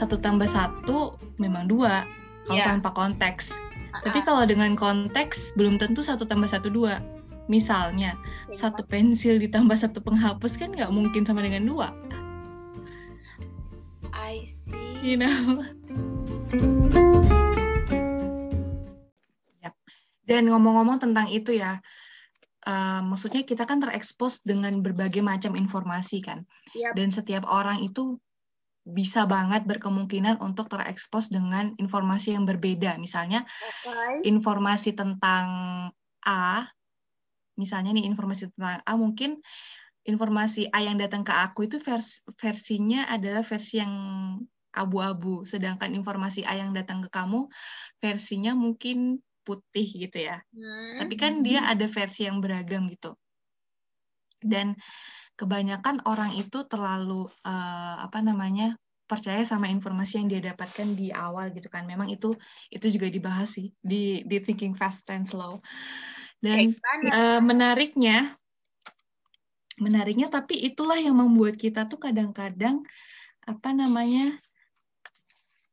satu tambah satu memang dua kalau Iya. tanpa konteks. Ah, Tapi kalau dengan konteks belum tentu satu tambah satu dua. Misalnya satu pensil ditambah satu penghapus kan nggak mungkin sama dengan dua, I see. you know. Yap. Dan ngomong-ngomong tentang itu ya, eh, maksudnya kita kan terekspos dengan berbagai macam informasi kan, Yap. dan setiap orang itu bisa banget berkemungkinan untuk terekspos dengan informasi yang berbeda. Misalnya Oke. informasi tentang A, misalnya nih informasi tentang A mungkin informasi A yang datang ke aku itu vers- versinya adalah versi yang abu-abu, sedangkan informasi A yang datang ke kamu versinya mungkin putih gitu ya. Hmm. Tapi kan dia ada versi yang beragam gitu. Dan kebanyakan orang itu terlalu eh, apa namanya percaya sama informasi yang dia dapatkan di awal gitu kan. Memang itu itu juga dibahas sih di di Thinking Fast and Slow. Dan eh, menariknya menariknya tapi itulah yang membuat kita tuh kadang-kadang apa namanya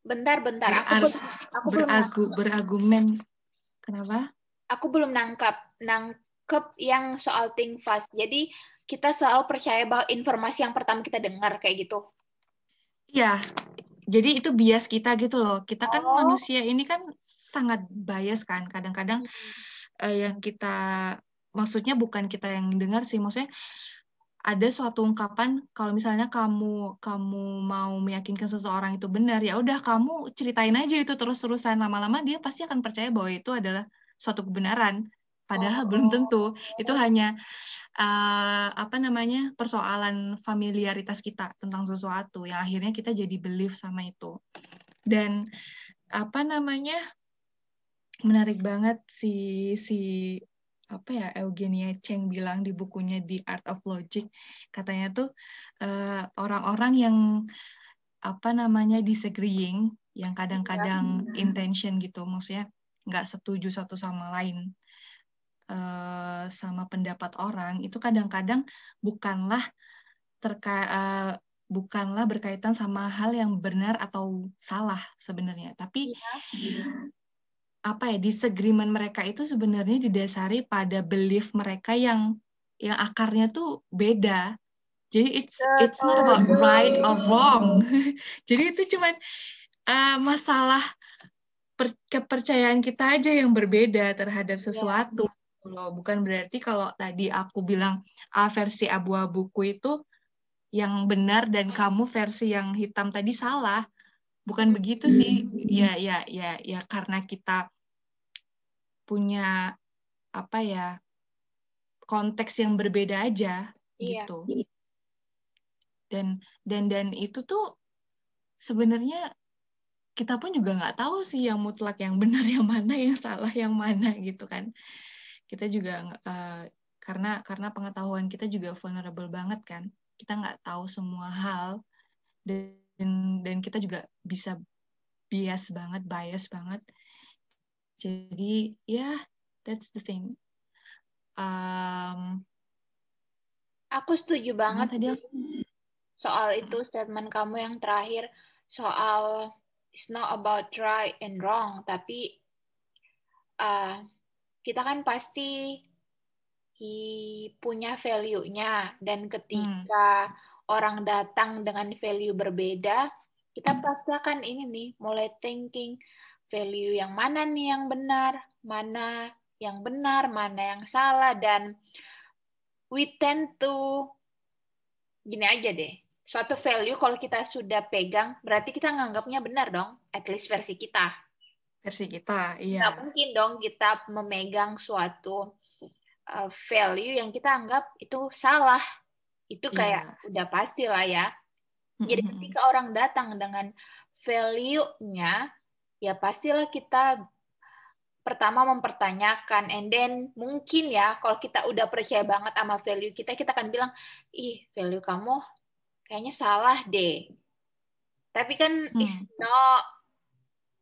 Bentar, bentar. Aku berar- belum, aku belum, beragu beragumen. Kenapa? aku belum nangkap, nangkep yang soal think fast. Jadi kita selalu percaya bahwa informasi yang pertama kita dengar kayak gitu. Iya, jadi itu bias kita gitu loh. Kita kan Oh. manusia ini kan sangat bias kan. Kadang-kadang eh, yang kita maksudnya bukan kita yang dengar sih, maksudnya ada suatu ungkapan kalau misalnya kamu kamu mau meyakinkan seseorang itu benar, ya udah kamu ceritain aja itu terus-terusan lama-lama dia pasti akan percaya bahwa itu adalah suatu kebenaran. Padahal Oh. belum tentu. Itu hanya eh, apa namanya persoalan familiaritas kita tentang sesuatu yang akhirnya kita jadi belief sama itu. Dan apa namanya menarik banget si si apa ya Eugenia Cheng bilang di bukunya The Art of Logic. Katanya tuh eh, orang-orang yang apa namanya disagreeing yang kadang-kadang intention gitu maksudnya nggak setuju satu sama lain eh, sama pendapat orang itu kadang-kadang bukanlah terka eh, bukanlah berkaitan sama hal yang benar atau salah sebenarnya tapi apa ya disagreement mereka itu sebenarnya didasari pada belief mereka yang yang akarnya tuh beda. Jadi it's it's not about right or wrong. Jadi itu cuman uh, masalah per- kepercayaan kita aja yang berbeda terhadap sesuatu. Loh, bukan berarti kalau tadi aku bilang A versi abu-abuku itu yang benar dan kamu versi yang hitam tadi salah. Bukan begitu sih. Ya ya ya ya karena kita punya apa ya konteks yang berbeda aja Iya. gitu dan dan dan itu tuh sebenarnya kita pun juga nggak tahu sih yang mutlak yang benar yang mana yang salah yang mana gitu kan kita juga eh, karena karena pengetahuan kita juga vulnerable banget kan. Kita nggak tahu semua hal dan dan kita juga bisa bias banget bias banget. Jadi ya that's the thing. Um, Aku setuju banget tadi sih soal itu statement kamu yang terakhir. Soal it's not about right and wrong, tapi uh, kita kan pasti punya value-nya dan ketika orang datang dengan value berbeda, kita pasti akan ini nih mulai thinking value yang mana nih yang benar, mana yang benar, mana yang salah dan we tend to gini aja deh. Suatu value kalau kita sudah pegang, berarti kita nganggapnya benar dong, at least versi kita. Versi kita iya Nggak mungkin dong kita memegang suatu uh, value yang kita anggap itu salah. Itu kayak udah pasti lah ya. Jadi Mm-mm. ketika orang datang dengan value-nya, ya pastilah kita pertama mempertanyakan, and then mungkin ya kalau kita udah percaya banget sama value kita, kita akan bilang, ih value kamu kayaknya salah deh. Tapi kan Hmm. it's not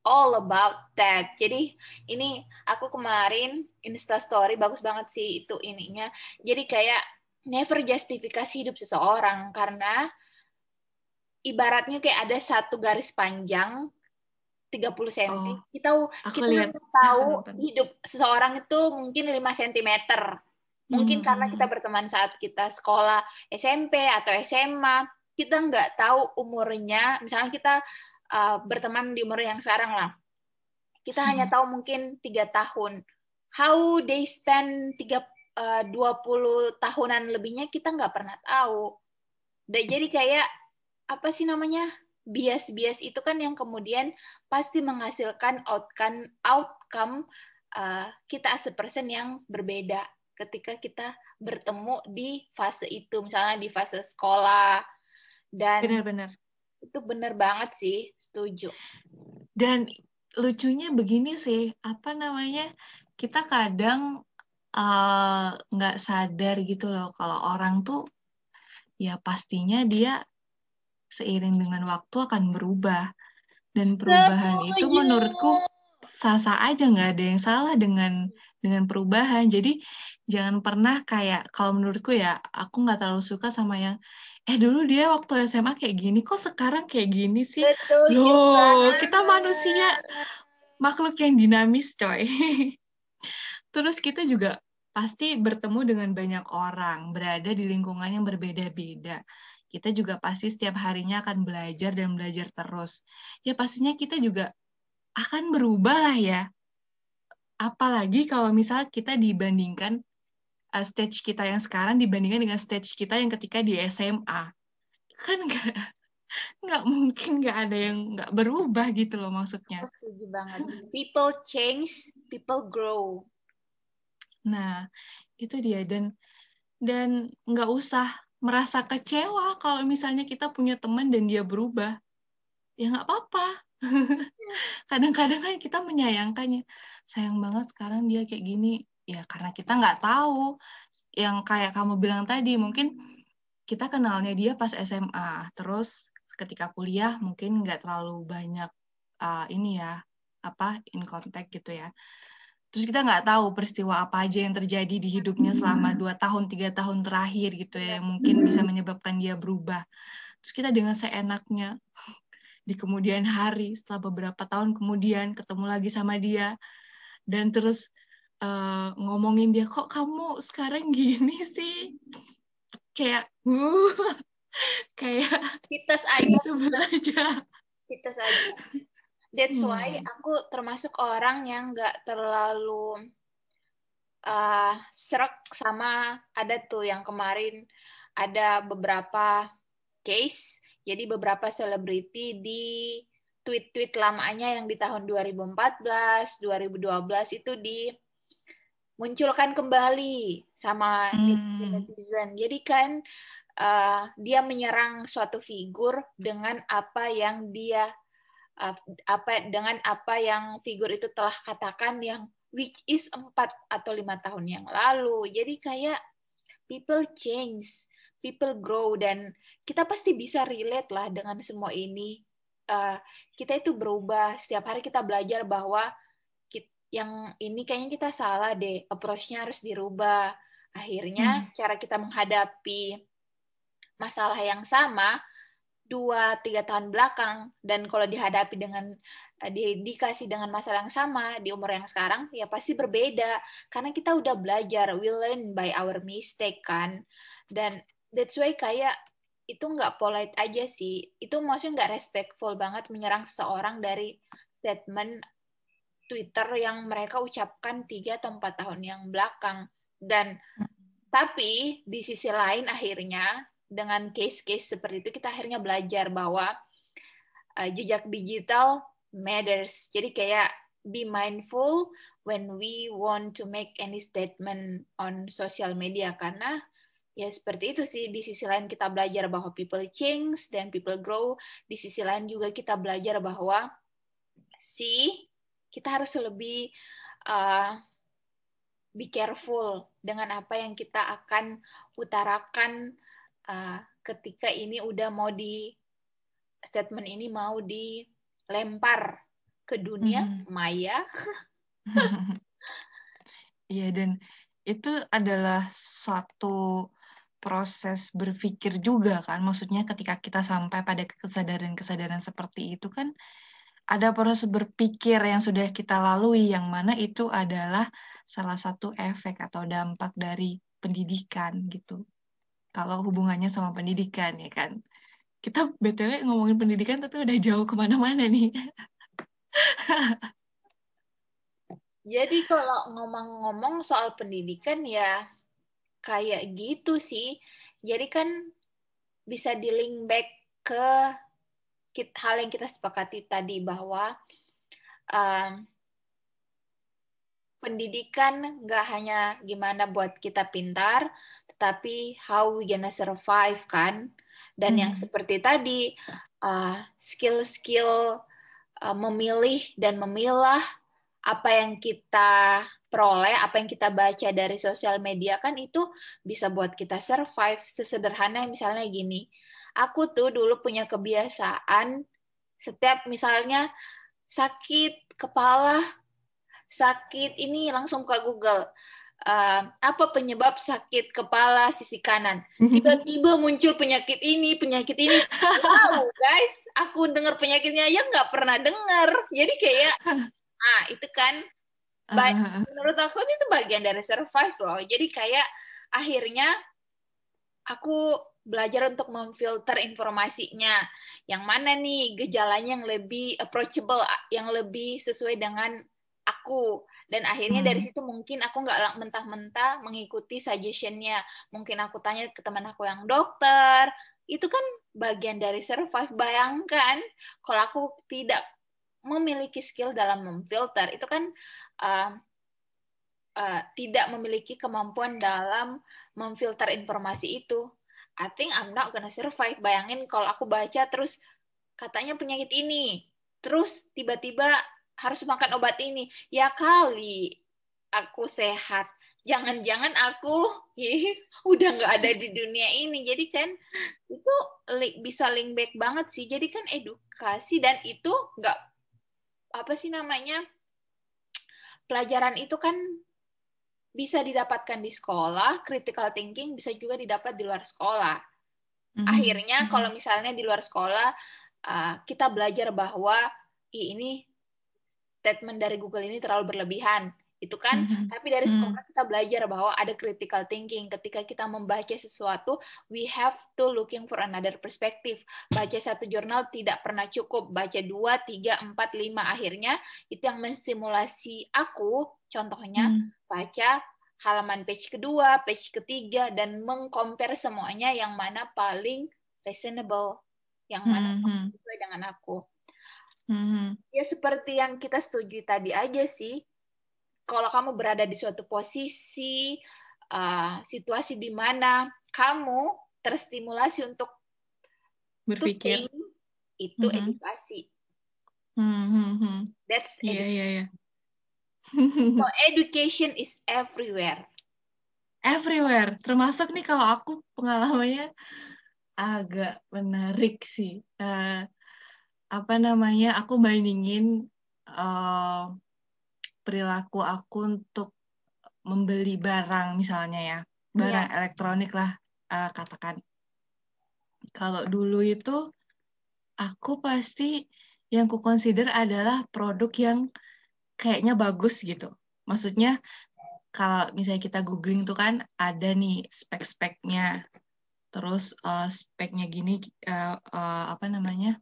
all about that. Jadi ini aku kemarin Insta story bagus banget sih itu ininya. Jadi kayak never justifikasi hidup seseorang karena ibaratnya kayak ada satu garis panjang 30 cm. Oh, kita kita lihat. tahu hidup seseorang itu mungkin 5 cm. Mungkin hmm. karena kita berteman saat kita sekolah SMP atau SMA, kita nggak tahu umurnya. Misalnya kita uh, berteman di umur yang sekarang lah. Kita hmm. hanya tahu mungkin tiga tahun. How they spend tiga uh, 20 tahunan lebihnya kita nggak pernah tahu. Dan jadi kayak apa sih namanya? bias-bias itu kan yang kemudian pasti menghasilkan outcome outcome uh, kita as a person yang berbeda ketika kita bertemu di fase itu misalnya di fase sekolah dan benar-benar itu benar banget sih setuju. Dan lucunya begini sih apa namanya kita kadang eh, nggak uh, sadar gitu loh kalau orang tuh ya pastinya dia seiring dengan waktu akan berubah. Dan perubahan itu menurutku sah-sah aja nggak ada yang salah dengan dengan perubahan. Jadi jangan pernah kayak kalau menurutku ya aku nggak terlalu suka sama yang eh dulu dia waktu SMA kayak gini kok sekarang kayak gini sih Betul, loh kita manusia makhluk yang dinamis coy terus kita juga pasti bertemu dengan banyak orang berada di lingkungan yang berbeda-beda kita juga pasti setiap harinya akan belajar dan belajar terus. Ya pastinya kita juga akan berubah lah ya. Apalagi kalau misal kita dibandingkan uh, stage kita yang sekarang dibandingkan dengan stage kita yang ketika di SMA. Kan nggak nggak mungkin nggak ada yang nggak berubah gitu loh maksudnya. Setuju banget. People change, people grow. Nah, itu dia dan dan nggak usah merasa kecewa kalau misalnya kita punya teman dan dia berubah. Ya nggak apa-apa. Kadang-kadang kan kita menyayangkannya. Sayang banget sekarang dia kayak gini. Ya karena kita nggak tahu. Yang kayak kamu bilang tadi, mungkin kita kenalnya dia pas SMA. Terus ketika kuliah mungkin nggak terlalu banyak uh, ini ya, apa in contact gitu ya. Terus kita nggak tahu peristiwa apa aja yang terjadi di hidupnya selama dua tahun tiga tahun terakhir gitu ya yang mungkin bisa menyebabkan dia berubah. Terus kita dengan seenaknya di kemudian hari setelah beberapa tahun kemudian ketemu lagi sama dia. Dan terus uh, ngomongin dia kok kamu sekarang gini sih? Kayak uh, kayak kita aja. aja. Kita aja. That's hmm. why aku termasuk orang yang nggak terlalu uh, serak sama ada tuh yang kemarin ada beberapa case, jadi beberapa selebriti di tweet-tweet lamanya yang di tahun 2014, 2012 itu dimunculkan kembali sama hmm. netizen. Jadi kan uh, dia menyerang suatu figur dengan apa yang dia apa dengan apa yang figur itu telah katakan yang which is empat atau lima tahun yang lalu. Jadi kayak people change, people grow dan kita pasti bisa relate lah dengan semua ini. Uh, kita itu berubah setiap hari kita belajar bahwa yang ini kayaknya kita salah deh, approach-nya harus dirubah. Akhirnya hmm. cara kita menghadapi masalah yang sama dua tiga tahun belakang dan kalau dihadapi dengan eh, di, dikasih dengan masalah yang sama di umur yang sekarang ya pasti berbeda karena kita udah belajar we learn by our mistake kan dan that's why kayak itu nggak polite aja sih itu maksudnya nggak respectful banget menyerang seseorang dari statement Twitter yang mereka ucapkan tiga atau empat tahun yang belakang. Dan tapi di sisi lain akhirnya dengan case-case seperti itu kita akhirnya belajar bahwa uh, jejak digital matters. Jadi kayak be mindful when we want to make any statement on social media. Karena ya seperti itu sih di sisi lain kita belajar bahwa people change dan people grow. Di sisi lain juga kita belajar bahwa si kita harus lebih uh, be careful dengan apa yang kita akan utarakan uh, ketika ini udah mau di statement ini mau dilempar ke dunia hmm. maya. Iya dan itu adalah suatu proses berpikir juga kan. Maksudnya ketika kita sampai pada kesadaran-kesadaran seperti itu kan ada proses berpikir yang sudah kita lalui yang mana itu adalah salah satu efek atau dampak dari pendidikan gitu. Kalau hubungannya sama pendidikan ya kan. Kita BTW ngomongin pendidikan tapi udah jauh ke mana-mana nih. Jadi kalau ngomong-ngomong soal pendidikan ya kayak gitu sih. Jadi kan bisa di link back ke hal yang kita sepakati tadi bahwa um, pendidikan nggak hanya gimana buat kita pintar, tetapi how we gonna survive kan. Dan hmm. yang seperti tadi uh, skill-skill uh, memilih dan memilah apa yang kita peroleh, apa yang kita baca dari sosial media kan itu bisa buat kita survive. Sesederhana misalnya gini, aku tuh dulu punya kebiasaan setiap misalnya sakit kepala, sakit ini langsung ke Google. Uh, apa penyebab sakit kepala sisi kanan? Mhm. Tiba-tiba muncul penyakit ini, penyakit ini. Wow, guys, aku dengar penyakitnya aja nggak pernah dengar. Jadi kayak Nah, itu kan uh, menurut aku itu bagian dari survive loh. Jadi kayak akhirnya aku belajar untuk memfilter informasinya. Yang mana nih gejalanya yang lebih approachable, yang lebih sesuai dengan aku. Dan akhirnya hmm. dari situ mungkin aku nggak mentah-mentah mengikuti suggestionnya. Mungkin aku tanya ke teman aku yang dokter. Itu kan bagian dari survive. Bayangkan kalau aku tidak memiliki skill dalam memfilter itu kan uh, uh, tidak memiliki kemampuan dalam memfilter informasi itu. I think I'm not gonna survive. Bayangin kalau aku baca terus katanya penyakit ini, terus tiba-tiba harus makan obat ini. Ya kali aku sehat. Jangan-jangan aku ya, udah nggak ada di dunia ini. Jadi kan itu bisa link back banget sih. Jadi kan edukasi dan itu nggak apa sih namanya pelajaran itu kan bisa didapatkan di sekolah, critical thinking bisa juga didapat di luar sekolah. Mm-hmm. Akhirnya mm-hmm. kalau misalnya di luar sekolah uh, kita belajar bahwa ini statement dari Google ini terlalu berlebihan itu kan mm-hmm. tapi dari sekolah mm-hmm. kita belajar bahwa ada critical thinking ketika kita membaca sesuatu we have to looking for another perspective baca satu jurnal tidak pernah cukup baca dua tiga empat lima akhirnya itu yang menstimulasi aku contohnya mm. baca halaman page kedua page ketiga dan mengcompare semuanya yang mana paling reasonable yang mana mm-hmm. sesuai dengan aku mm-hmm. ya seperti yang kita setuju tadi aja sih kalau kamu berada di suatu posisi uh, situasi di mana kamu terstimulasi untuk berpikir think, itu mm -hmm. edukasi. Mm -hmm. That's yeah, yeah, yeah. so education is everywhere. Everywhere, termasuk nih kalau aku pengalamannya agak menarik sih. Uh, apa namanya? Aku bandingin uh, perilaku aku untuk membeli barang misalnya ya. Barang yeah. elektronik lah uh, katakan. Kalau dulu itu aku pasti yang ku consider adalah produk yang kayaknya bagus gitu. Maksudnya kalau misalnya kita googling tuh kan ada nih spek-speknya. Terus uh, speknya gini uh, uh, apa namanya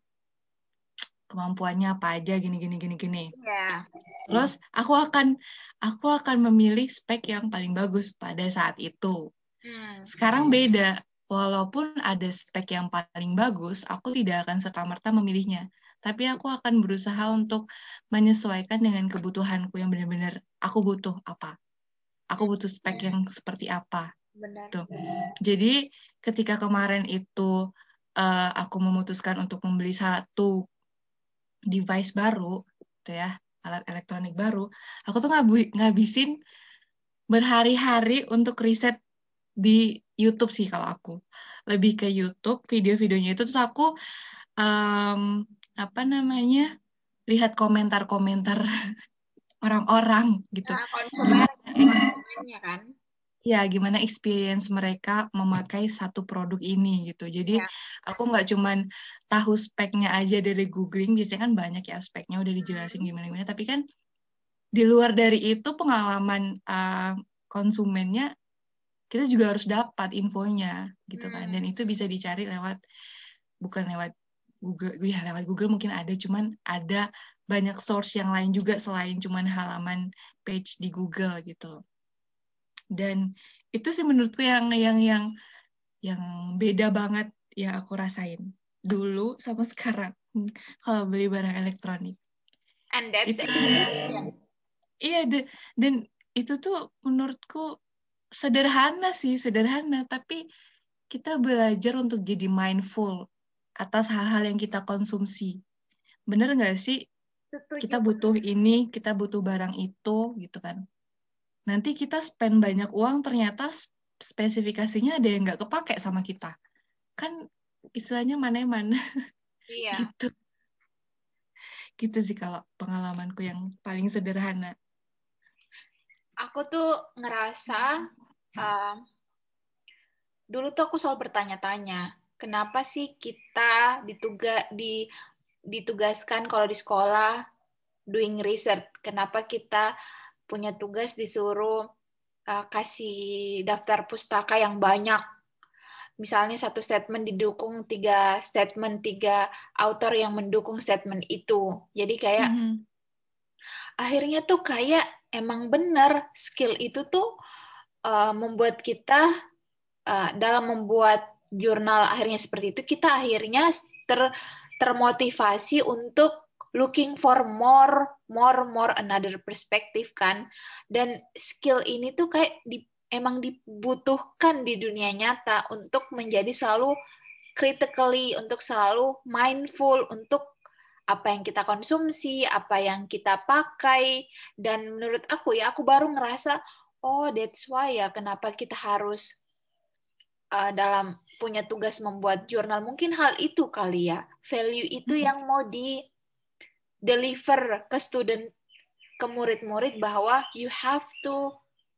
kemampuannya apa aja gini gini gini gini. Yeah. Terus aku akan aku akan memilih spek yang paling bagus pada saat itu. Hmm. Sekarang beda. Walaupun ada spek yang paling bagus, aku tidak akan serta-merta memilihnya. Tapi aku akan berusaha untuk menyesuaikan dengan kebutuhanku yang benar-benar aku butuh apa. Aku butuh spek yang seperti apa. Benar. Tuh. Jadi ketika kemarin itu uh, aku memutuskan untuk membeli satu device baru, gitu ya, alat elektronik baru, aku tuh ngabisin berhari-hari untuk riset di YouTube sih kalau aku. Lebih ke YouTube, video-videonya itu terus aku um, apa namanya? lihat komentar-komentar orang-orang gitu. Nah, konsumen kan? Ya gimana experience mereka memakai satu produk ini gitu. Jadi ya. aku nggak cuman tahu speknya aja dari googling, biasanya kan banyak ya speknya udah dijelasin hmm. gimana gimana. Tapi kan di luar dari itu pengalaman uh, konsumennya kita juga harus dapat infonya gitu kan. Dan itu hmm. bisa dicari lewat bukan lewat Google, ya lewat Google mungkin ada, cuman ada banyak source yang lain juga selain cuman halaman page di Google gitu dan itu sih menurutku yang yang yang yang beda banget yang aku rasain dulu sama sekarang kalau beli barang elektronik. And that's itu Iya, dan itu tuh menurutku sederhana sih, sederhana, tapi kita belajar untuk jadi mindful atas hal-hal yang kita konsumsi. Bener nggak sih? Kita butuh ini, kita butuh barang itu, gitu kan nanti kita spend banyak uang ternyata spesifikasinya ada yang nggak kepake sama kita. Kan istilahnya mana-mana iya. Gitu. Gitu sih kalau pengalamanku yang paling sederhana. Aku tuh ngerasa uh, dulu tuh aku selalu bertanya-tanya kenapa sih kita dituga di ditugaskan kalau di sekolah doing research? Kenapa kita punya tugas disuruh uh, kasih daftar pustaka yang banyak. Misalnya satu statement didukung tiga statement, tiga author yang mendukung statement itu. Jadi kayak mm -hmm. akhirnya tuh kayak emang benar skill itu tuh uh, membuat kita uh, dalam membuat jurnal akhirnya seperti itu kita akhirnya ter termotivasi untuk looking for more more more another perspective kan. Dan skill ini tuh kayak di, emang dibutuhkan di dunia nyata untuk menjadi selalu critically untuk selalu mindful untuk apa yang kita konsumsi apa yang kita pakai. Dan menurut aku ya aku baru ngerasa oh that's why ya kenapa kita harus uh, dalam punya tugas membuat jurnal. Mungkin hal itu kali ya. Value itu yang mau di deliver ke student ke murid-murid bahwa you have to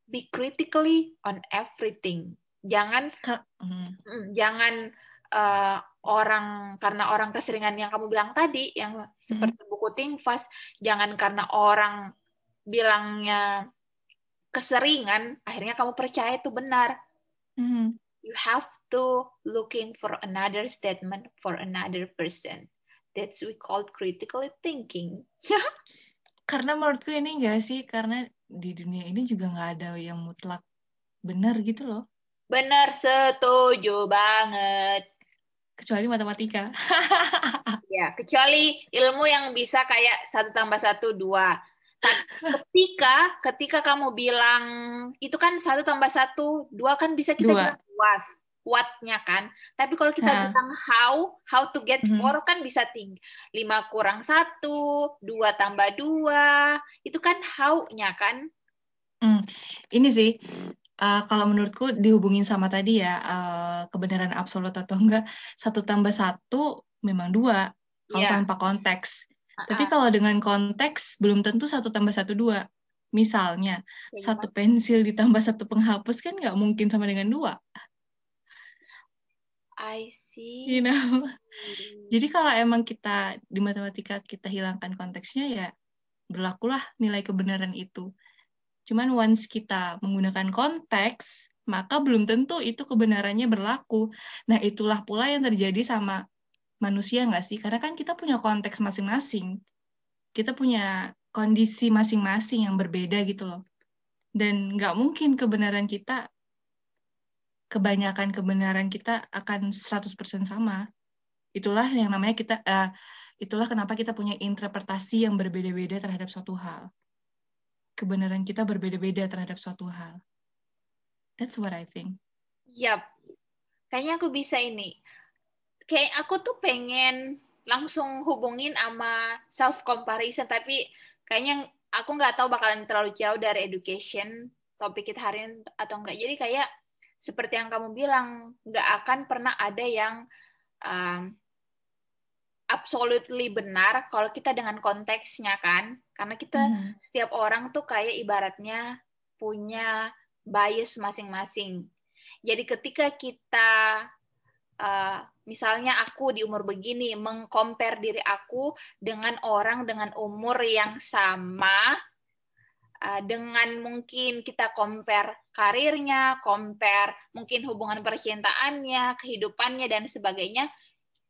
be critically on everything. Jangan hmm. jangan uh, orang karena orang keseringan yang kamu bilang tadi yang seperti hmm. buku Think Fast, jangan karena orang bilangnya keseringan akhirnya kamu percaya itu benar. Hmm. You have to looking for another statement for another person. That's we call critical thinking. karena menurutku ini enggak sih, karena di dunia ini juga nggak ada yang mutlak benar gitu loh. Benar, setuju banget. Kecuali matematika. ya, kecuali ilmu yang bisa kayak satu tambah satu dua. ketika ketika kamu bilang itu kan satu tambah satu dua kan bisa kita dua. bilang what-nya kan. Tapi kalau kita ha. bilang how, how to get mm -hmm. four kan bisa tiga, lima kurang satu, dua tambah dua, itu kan how-nya kan. Hmm. Ini sih uh, kalau menurutku dihubungin sama tadi ya uh, kebenaran absolut atau enggak satu tambah satu memang dua kalau yeah. tanpa konteks. Uh -uh. Tapi kalau dengan konteks belum tentu satu tambah satu dua. Misalnya satu pensil ditambah satu penghapus kan nggak mungkin sama dengan dua. I see. You know. Jadi kalau emang kita di matematika kita hilangkan konteksnya ya berlakulah nilai kebenaran itu. Cuman once kita menggunakan konteks, maka belum tentu itu kebenarannya berlaku. Nah, itulah pula yang terjadi sama manusia nggak sih? Karena kan kita punya konteks masing-masing. Kita punya kondisi masing-masing yang berbeda gitu loh. Dan nggak mungkin kebenaran kita kebanyakan kebenaran kita akan 100% sama. Itulah yang namanya kita uh, itulah kenapa kita punya interpretasi yang berbeda-beda terhadap suatu hal. Kebenaran kita berbeda-beda terhadap suatu hal. That's what I think. Yap. Kayaknya aku bisa ini. Kayak aku tuh pengen langsung hubungin sama self comparison tapi kayaknya aku nggak tahu bakalan terlalu jauh dari education topik kita hari ini atau enggak. Jadi kayak seperti yang kamu bilang, nggak akan pernah ada yang um, absolutely benar kalau kita dengan konteksnya kan, karena kita hmm. setiap orang tuh kayak ibaratnya punya bias masing-masing. Jadi ketika kita uh, misalnya aku di umur begini mengcompare diri aku dengan orang dengan umur yang sama uh, dengan mungkin kita compare karirnya, compare mungkin hubungan percintaannya, kehidupannya dan sebagainya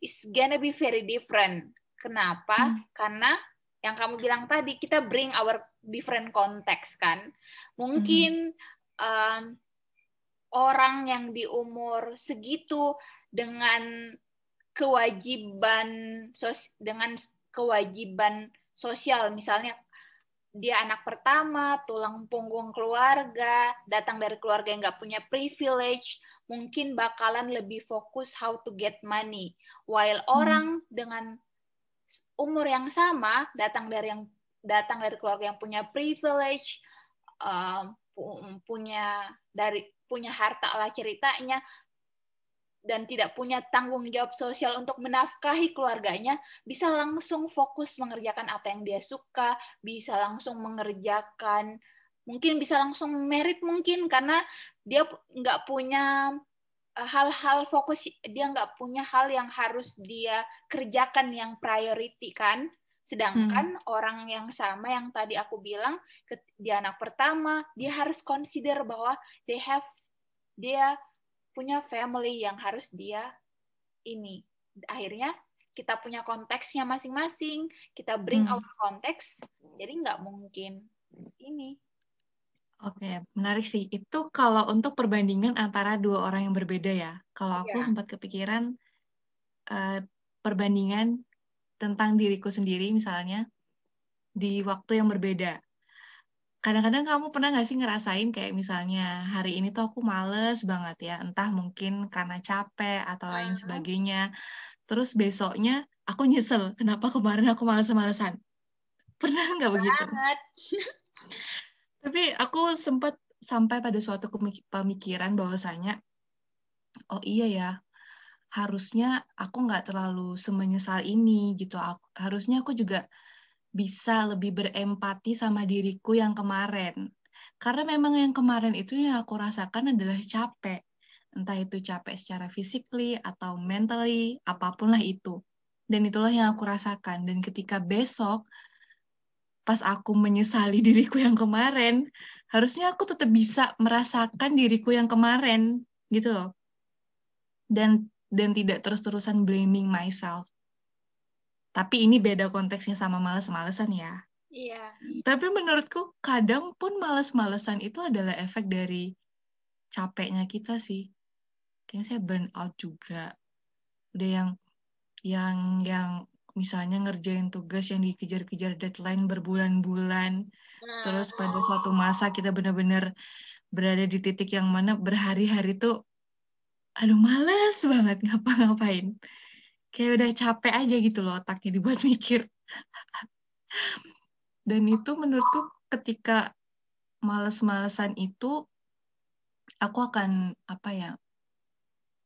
is gonna be very different. Kenapa? Hmm. Karena yang kamu bilang tadi kita bring our different context kan. Mungkin hmm. um, orang yang di umur segitu dengan kewajiban sos dengan kewajiban sosial misalnya dia anak pertama, tulang punggung keluarga, datang dari keluarga yang nggak punya privilege, mungkin bakalan lebih fokus how to get money. While hmm. orang dengan umur yang sama, datang dari yang datang dari keluarga yang punya privilege, uh, punya dari punya harta lah ceritanya, dan tidak punya tanggung jawab sosial untuk menafkahi keluarganya, bisa langsung fokus mengerjakan apa yang dia suka, bisa langsung mengerjakan, mungkin bisa langsung merit mungkin karena dia nggak punya eh, hal-hal fokus, dia nggak punya hal yang harus dia kerjakan yang priority kan. Sedangkan hmm. orang yang sama yang tadi aku bilang, dia anak pertama, dia harus consider bahwa they have dia punya family yang harus dia ini. Akhirnya kita punya konteksnya masing-masing, kita bring hmm. our konteks, jadi nggak mungkin ini. Oke, menarik sih. Itu kalau untuk perbandingan antara dua orang yang berbeda ya. Kalau aku yeah. sempat kepikiran uh, perbandingan tentang diriku sendiri misalnya di waktu yang berbeda kadang-kadang kamu pernah nggak sih ngerasain kayak misalnya hari ini tuh aku males banget ya, entah mungkin karena capek atau lain sebagainya. Terus besoknya aku nyesel, kenapa kemarin aku males-malesan? Pernah nggak begitu? Banget. Tapi aku sempat sampai pada suatu pemikiran bahwasanya, oh iya ya, harusnya aku nggak terlalu semenyesal ini gitu. Aku, harusnya aku juga bisa lebih berempati sama diriku yang kemarin. Karena memang yang kemarin itu yang aku rasakan adalah capek. Entah itu capek secara physically atau mentally, apa pun lah itu. Dan itulah yang aku rasakan. Dan ketika besok, pas aku menyesali diriku yang kemarin, harusnya aku tetap bisa merasakan diriku yang kemarin, gitu loh. Dan dan tidak terus-terusan blaming myself. Tapi ini beda konteksnya sama males-malesan ya. Iya. Tapi menurutku kadang pun males-malesan itu adalah efek dari capeknya kita sih. Kayaknya saya burn out juga. Udah yang yang yang misalnya ngerjain tugas yang dikejar-kejar deadline berbulan-bulan. Nah. Terus pada suatu masa kita benar-benar berada di titik yang mana berhari-hari tuh aduh males banget ngapa-ngapain kayak udah capek aja gitu loh otaknya dibuat mikir. Dan itu menurutku ketika males-malesan itu aku akan apa ya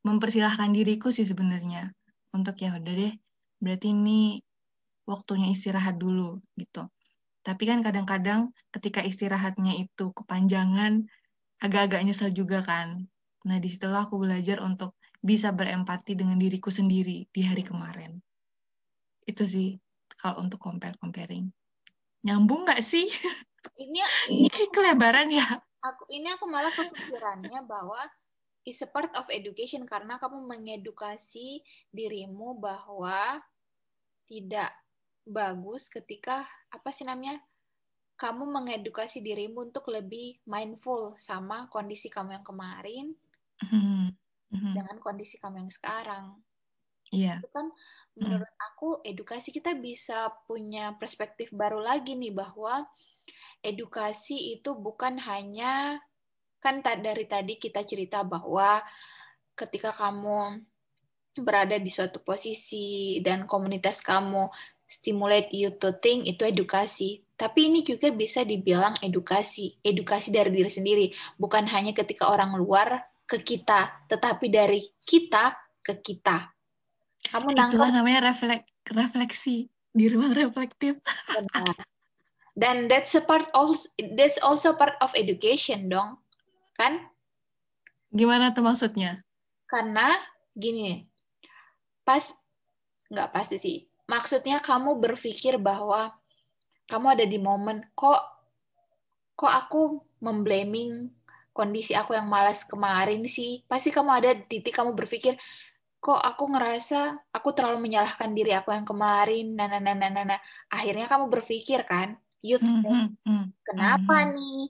mempersilahkan diriku sih sebenarnya untuk ya udah deh berarti ini waktunya istirahat dulu gitu. Tapi kan kadang-kadang ketika istirahatnya itu kepanjangan agak-agak nyesel juga kan. Nah di situlah aku belajar untuk bisa berempati dengan diriku sendiri di hari kemarin. Itu sih kalau untuk compare comparing. Nyambung nggak sih? Ini ini kelebaran ya. Aku ini aku malah kepikirannya bahwa is a part of education karena kamu mengedukasi dirimu bahwa tidak bagus ketika apa sih namanya kamu mengedukasi dirimu untuk lebih mindful sama kondisi kamu yang kemarin hmm hmm dengan kondisi kamu yang sekarang. Iya. Yeah. Itu kan menurut mm. aku edukasi kita bisa punya perspektif baru lagi nih bahwa edukasi itu bukan hanya kan dari tadi kita cerita bahwa ketika kamu berada di suatu posisi dan komunitas kamu stimulate you to think itu edukasi. Tapi ini juga bisa dibilang edukasi, edukasi dari diri sendiri, bukan hanya ketika orang luar ke kita, tetapi dari kita ke kita. Kamu nangkep? Itulah namanya reflek, refleksi di ruang reflektif. Dan that's a part also that's also part of education dong. kan? Gimana tuh maksudnya? Karena gini, pas nggak pasti sih. Maksudnya kamu berpikir bahwa kamu ada di momen kok kok aku memblaming kondisi aku yang malas kemarin sih. Pasti kamu ada titik kamu berpikir kok aku ngerasa aku terlalu menyalahkan diri aku yang kemarin. Nah, nah, nah, nah, nah. nah. Akhirnya kamu berpikir kan, you think, mm -hmm. kenapa mm -hmm. nih?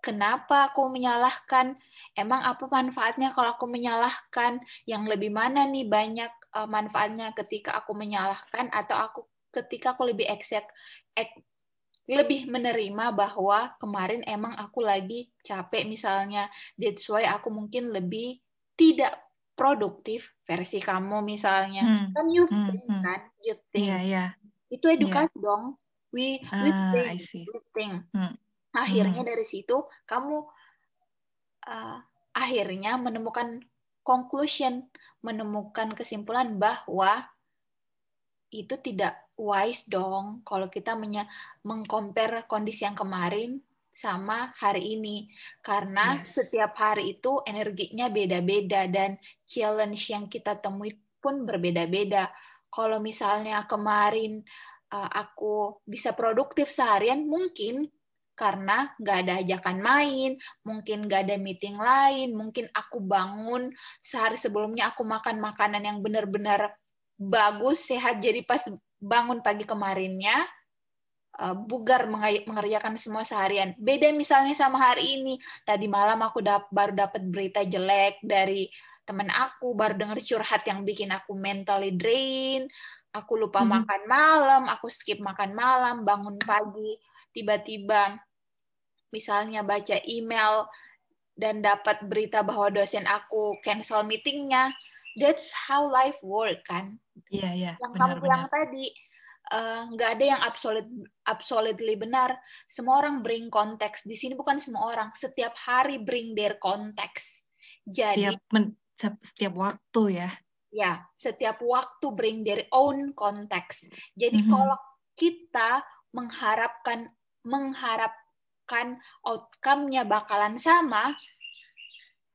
Kenapa aku menyalahkan? Emang apa manfaatnya kalau aku menyalahkan? Yang lebih mana nih banyak uh, manfaatnya ketika aku menyalahkan atau aku ketika aku lebih accept, lebih menerima bahwa kemarin emang aku lagi capek misalnya. That's why aku mungkin lebih tidak produktif versi kamu misalnya. Hmm. Kan you hmm, think hmm. kan, you think. Yeah, yeah. Itu edukasi yeah. dong. We we ah, think, we think. Hmm. Akhirnya hmm. dari situ kamu uh, akhirnya menemukan conclusion, menemukan kesimpulan bahwa itu tidak wise dong kalau kita mengcompare kondisi yang kemarin sama hari ini karena yes. setiap hari itu energinya beda-beda dan challenge yang kita temui pun berbeda-beda. Kalau misalnya kemarin uh, aku bisa produktif seharian mungkin karena nggak ada ajakan main, mungkin nggak ada meeting lain, mungkin aku bangun sehari sebelumnya aku makan makanan yang benar-benar bagus, sehat, jadi pas bangun pagi kemarinnya uh, bugar mengerjakan semua seharian. Beda misalnya sama hari ini, tadi malam aku dap baru dapat berita jelek dari teman aku, baru dengar curhat yang bikin aku mentally drain, aku lupa mm -hmm. makan malam, aku skip makan malam, bangun pagi, tiba-tiba misalnya baca email dan dapat berita bahwa dosen aku cancel meetingnya, that's how life work kan? Iya yeah, iya. Yeah, yang benar, kamu bilang tadi eh, nggak uh, ada yang absolut absolutely benar. Semua orang bring konteks. Di sini bukan semua orang. Setiap hari bring their konteks. Jadi setiap, men, setiap waktu ya. Ya, setiap waktu bring their own konteks. Jadi mm -hmm. kalau kita mengharapkan mengharap akan outcome-nya bakalan sama,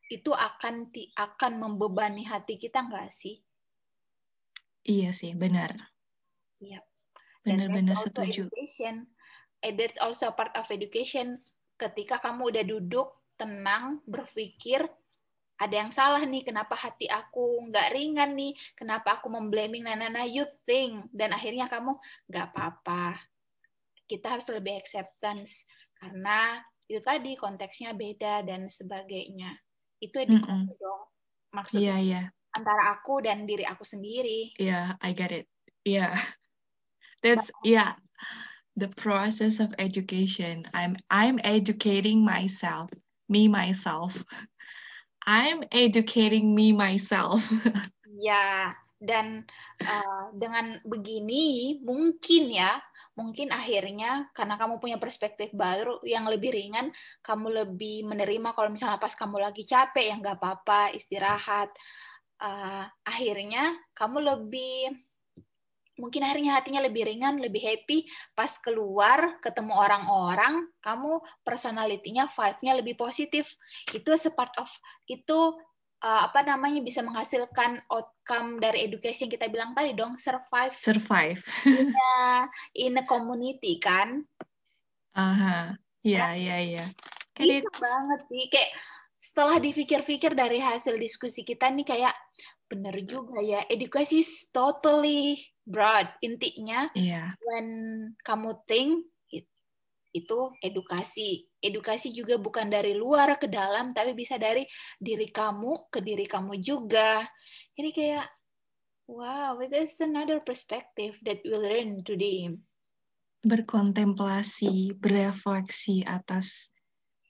itu akan akan membebani hati kita nggak sih? Iya sih, benar. Iya. Benar-benar setuju. Education. And eh, that's also part of education. Ketika kamu udah duduk tenang, berpikir ada yang salah nih, kenapa hati aku nggak ringan nih, kenapa aku memblaming nana you think, dan akhirnya kamu nggak apa-apa. Kita harus lebih acceptance karena itu tadi konteksnya beda dan sebagainya. Itu edukasi mm -hmm. dong. Maksudnya yeah, yeah. antara aku dan diri aku sendiri. Yeah, I get it. Yeah. That's yeah. The process of education. I'm I'm educating myself, me myself. I'm educating me myself. ya, dan uh, dengan begini mungkin ya mungkin akhirnya karena kamu punya perspektif baru yang lebih ringan kamu lebih menerima kalau misalnya pas kamu lagi capek ya nggak apa-apa istirahat uh, akhirnya kamu lebih mungkin akhirnya hatinya lebih ringan, lebih happy pas keluar ketemu orang-orang, kamu personalitinya vibe-nya lebih positif. Itu part of itu uh, apa namanya bisa menghasilkan outcome dari education yang kita bilang tadi dong survive survive. in a, in a community kan? Aha. Iya iya iya. Bisa banget sih. Kayak setelah dipikir-pikir dari hasil diskusi kita nih kayak bener juga ya edukasi is totally broad. Intinya yeah. when kamu think itu edukasi. Edukasi juga bukan dari luar ke dalam, tapi bisa dari diri kamu ke diri kamu juga. Jadi kayak, wow, it is another perspective that we learn today. Berkontemplasi, berefleksi atas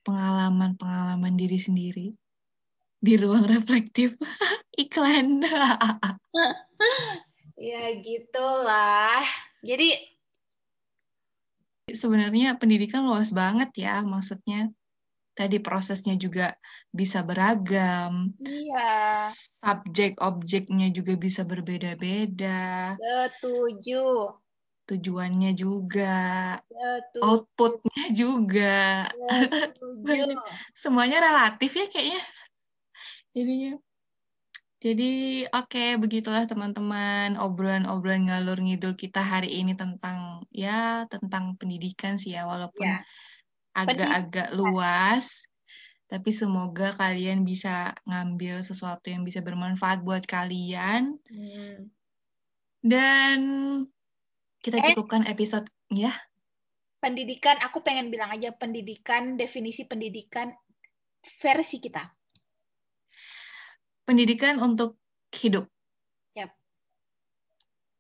pengalaman-pengalaman diri sendiri di ruang reflektif. Iklan. ya gitulah. Jadi sebenarnya pendidikan luas banget ya, maksudnya tadi prosesnya juga bisa beragam. Iya. Subjek objeknya juga bisa berbeda-beda. Setuju. tujuannya juga, tuh. outputnya juga. Setuju. Semuanya relatif ya kayaknya. Jadinya. Jadi oke begitulah teman-teman obrolan-obrolan ngalur ngidul kita hari ini tentang ya tentang pendidikan sih ya walaupun Ya. agak-agak luas tapi semoga kalian bisa ngambil sesuatu yang bisa bermanfaat buat kalian Hmm. dan kita Eh. cukupkan episode ya Pendidikan, aku pengen bilang aja pendidikan, definisi pendidikan versi kita. Pendidikan untuk hidup. Yap.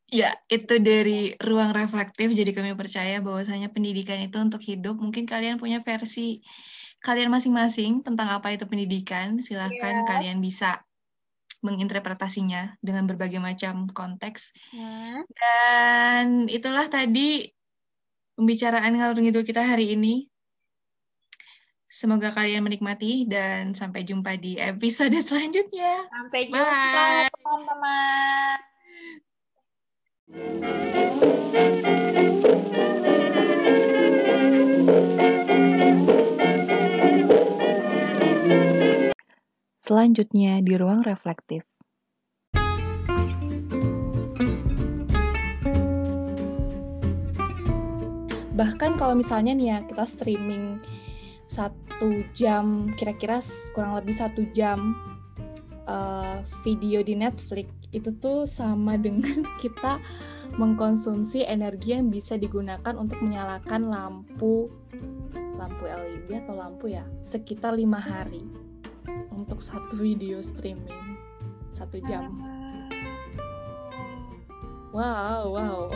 Ya, itu dari ruang reflektif. Jadi kami percaya bahwasanya pendidikan itu untuk hidup. Mungkin kalian punya versi kalian masing-masing tentang apa itu pendidikan. Silahkan Iya. kalian bisa menginterpretasinya dengan berbagai macam konteks. Hmm. Dan itulah tadi pembicaraan ngalur ngidul kita hari ini. Semoga kalian menikmati dan sampai jumpa di episode selanjutnya. Sampai jumpa, Bye. teman-teman. Selanjutnya di ruang reflektif. Bahkan kalau misalnya nih ya kita streaming satu jam, kira-kira kurang lebih satu jam eh, video di Netflix itu tuh sama dengan kita mengkonsumsi energi yang bisa digunakan untuk menyalakan lampu lampu LED atau lampu ya sekitar lima hari untuk satu video streaming satu jam. Wow, wow.